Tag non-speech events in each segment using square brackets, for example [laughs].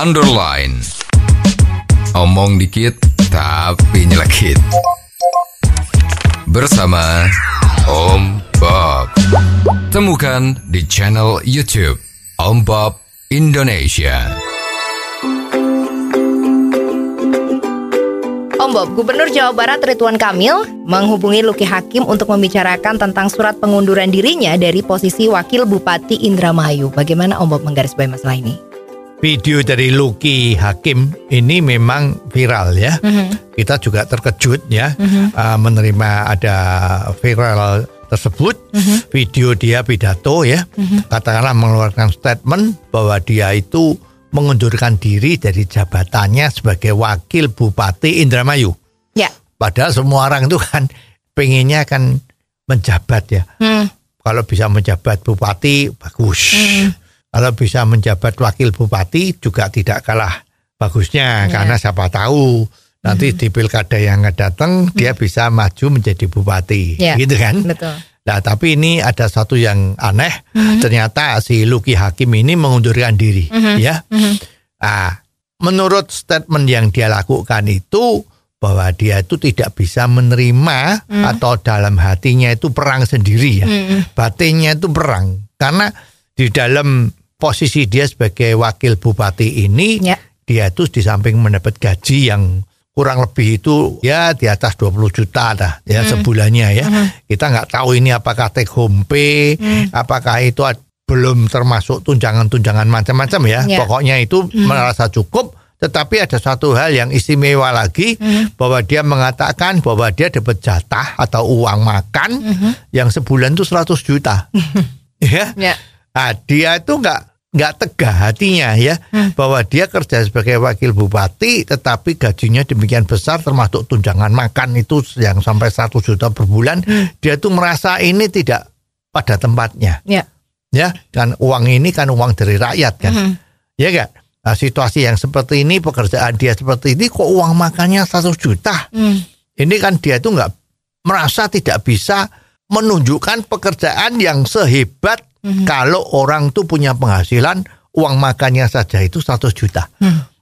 underline. Omong dikit tapi nyelekit. Bersama Om Bob. Temukan di channel YouTube Om Bob Indonesia. Om Bob, Gubernur Jawa Barat Ridwan Kamil menghubungi Luki Hakim untuk membicarakan tentang surat pengunduran dirinya dari posisi Wakil Bupati Indramayu. Bagaimana Om Bob menggarisbawahi masalah ini? Video dari Luki Hakim ini memang viral ya. Mhm. Kita juga terkejut ya uh, menerima ada viral tersebut. Mhm. Video dia pidato ya. Katakanlah mengeluarkan statement bahwa dia itu mengundurkan diri dari jabatannya sebagai wakil Bupati Indramayu. Ya. Padahal semua orang itu kan pengennya kan menjabat ya. Hmm. Kalau bisa menjabat bupati bagus. Kalau bisa menjabat wakil bupati juga tidak kalah bagusnya Ya. karena siapa tahu nanti di pilkada yang akan datang dia bisa maju menjadi bupati, Ya. gitu kan? Betul. Nah, tapi ini ada satu yang aneh. Ternyata si Luki Hakim ini mengundurkan diri, ya. Ah, menurut statement yang dia lakukan itu bahwa dia itu tidak bisa menerima atau dalam hatinya itu perang sendiri ya. Batinnya itu perang karena di dalam posisi dia sebagai wakil bupati ini Ya. dia itu di samping mendapat gaji yang kurang lebih itu ya di atas 20 juta dah ya sebulannya ya. Kita nggak tahu ini apakah take home pay, apakah itu belum termasuk tunjangan-tunjangan macam-macam ya. Ya. Pokoknya itu merasa cukup tetapi ada satu hal yang istimewa lagi bahwa dia mengatakan bahwa dia dapat jatah atau uang makan yang sebulan itu 100 juta. [laughs] ya. Ya. Nah, dia itu nggak nggak tegah hatinya ya. Bahwa dia kerja sebagai wakil bupati tetapi gajinya demikian besar termasuk tunjangan makan itu yang sampai 100 juta per bulan dia tuh merasa ini tidak pada tempatnya. Ya. ya kan uang ini kan uang dari rakyat kan. Mhm. ya kan nah, situasi yang seperti ini pekerjaan dia seperti ini kok uang makannya 100 juta? Hmm. ini kan dia itu nggak merasa tidak bisa menunjukkan pekerjaan yang sehebat Mhm. kalau orang tuh punya penghasilan uang makannya saja itu 100 juta.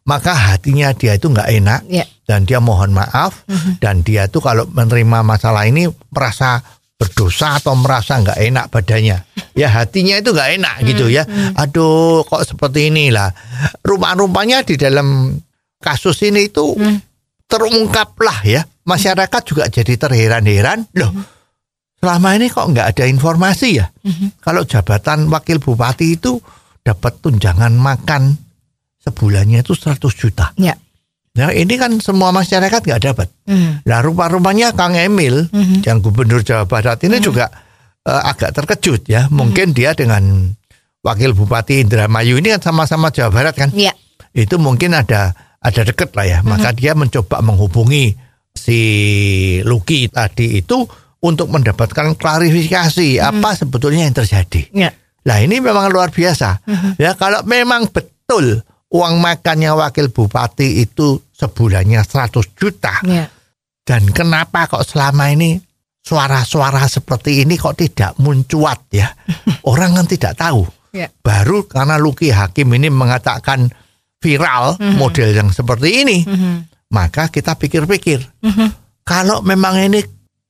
Maka hatinya dia itu nggak enak Ya. dan dia mohon maaf dan dia tuh kalau menerima masalah ini merasa berdosa atau merasa nggak enak badannya. Ya hatinya itu nggak enak gitu ya. Aduh kok seperti inilah. Rupa-rupanya di dalam kasus ini itu terungkaplah ya. Masyarakat juga jadi terheran-heran. Loh selama ini kok nggak ada informasi ya? Kalau jabatan wakil bupati itu dapat tunjangan makan sebulannya itu 100 juta. Ya. Nah ini kan semua masyarakat nggak dapat. Hmm. Nah rupa-rupanya Kang Emil yang gubernur Jawa Barat ini juga eh, agak terkejut ya. Mungkin dia dengan wakil bupati Indramayu ini kan sama-sama Jawa Barat kan. Ya. Itu mungkin ada ada deket lah ya. Maka dia mencoba menghubungi si Luki tadi itu untuk mendapatkan klarifikasi apa sebetulnya yang terjadi. Ya. Nah ini memang luar biasa. Ya kalau memang betul uang makannya wakil bupati itu sebulannya 100 juta. Ya. Dan kenapa kok selama ini suara-suara seperti ini kok tidak muncuat ya? [laughs] Orang kan tidak tahu. Ya. Baru karena Luki Hakim ini mengatakan viral model yang seperti ini, maka kita pikir-pikir. Kalau memang ini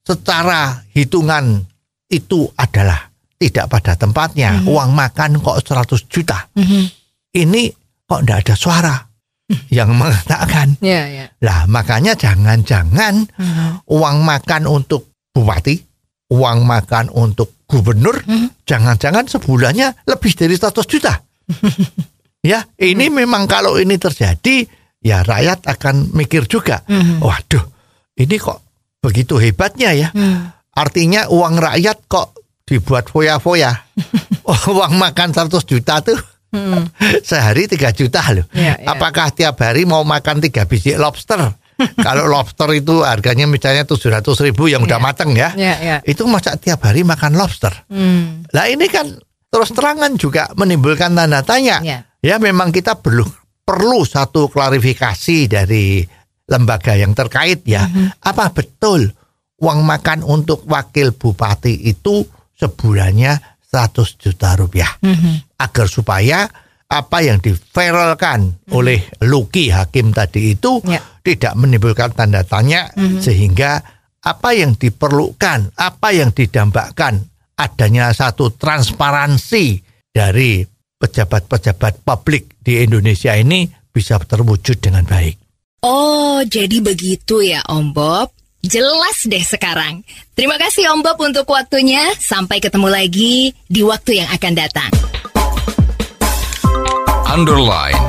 secara hitungan itu adalah tidak pada tempatnya, uang makan kok 100 juta. Ini kok tidak ada suara yang mengatakan Ya. Ya. lah makanya jangan-jangan uang makan untuk bupati, uang makan untuk gubernur, jangan-jangan sebulannya lebih dari 100 juta. [laughs] ya, ini memang kalau ini terjadi, ya rakyat akan mikir juga. Waduh, ini kok begitu hebatnya ya. Artinya uang rakyat kok dibuat foya-foya. [laughs] uang makan 100 juta tuh [laughs] sehari 3 juta loh. Ya, ya. Apakah tiap hari mau makan tiga biji lobster? [laughs] Kalau lobster itu harganya misalnya 700 ribu yang udah Ya. mateng ya. Ya. Ya. Itu masa tiap hari makan lobster? Hmm. Lah ini kan terus terangan juga menimbulkan tanda tanya. Ya. Ya memang kita perlu perlu satu klarifikasi dari lembaga yang terkait ya. Apa betul uang makan untuk wakil bupati itu sebulannya 100 juta rupiah? Agar supaya apa yang diviralkan oleh Luki Hakim tadi itu Ya. tidak menimbulkan tanda tanya sehingga apa yang diperlukan, apa yang didambakan adanya satu transparansi dari pejabat-pejabat publik di Indonesia ini bisa terwujud dengan baik. Oh, jadi begitu ya Om Bob. Jelas deh sekarang. Terima kasih Om Bob untuk waktunya. Sampai ketemu lagi di waktu yang akan datang. Underline.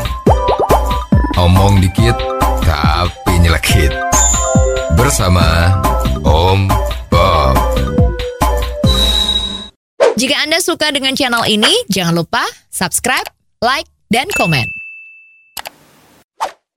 Omong dikit tapi nyelekit. Bersama Om Bob. Jika Anda suka dengan channel ini, jangan lupa subscribe, like, dan komen.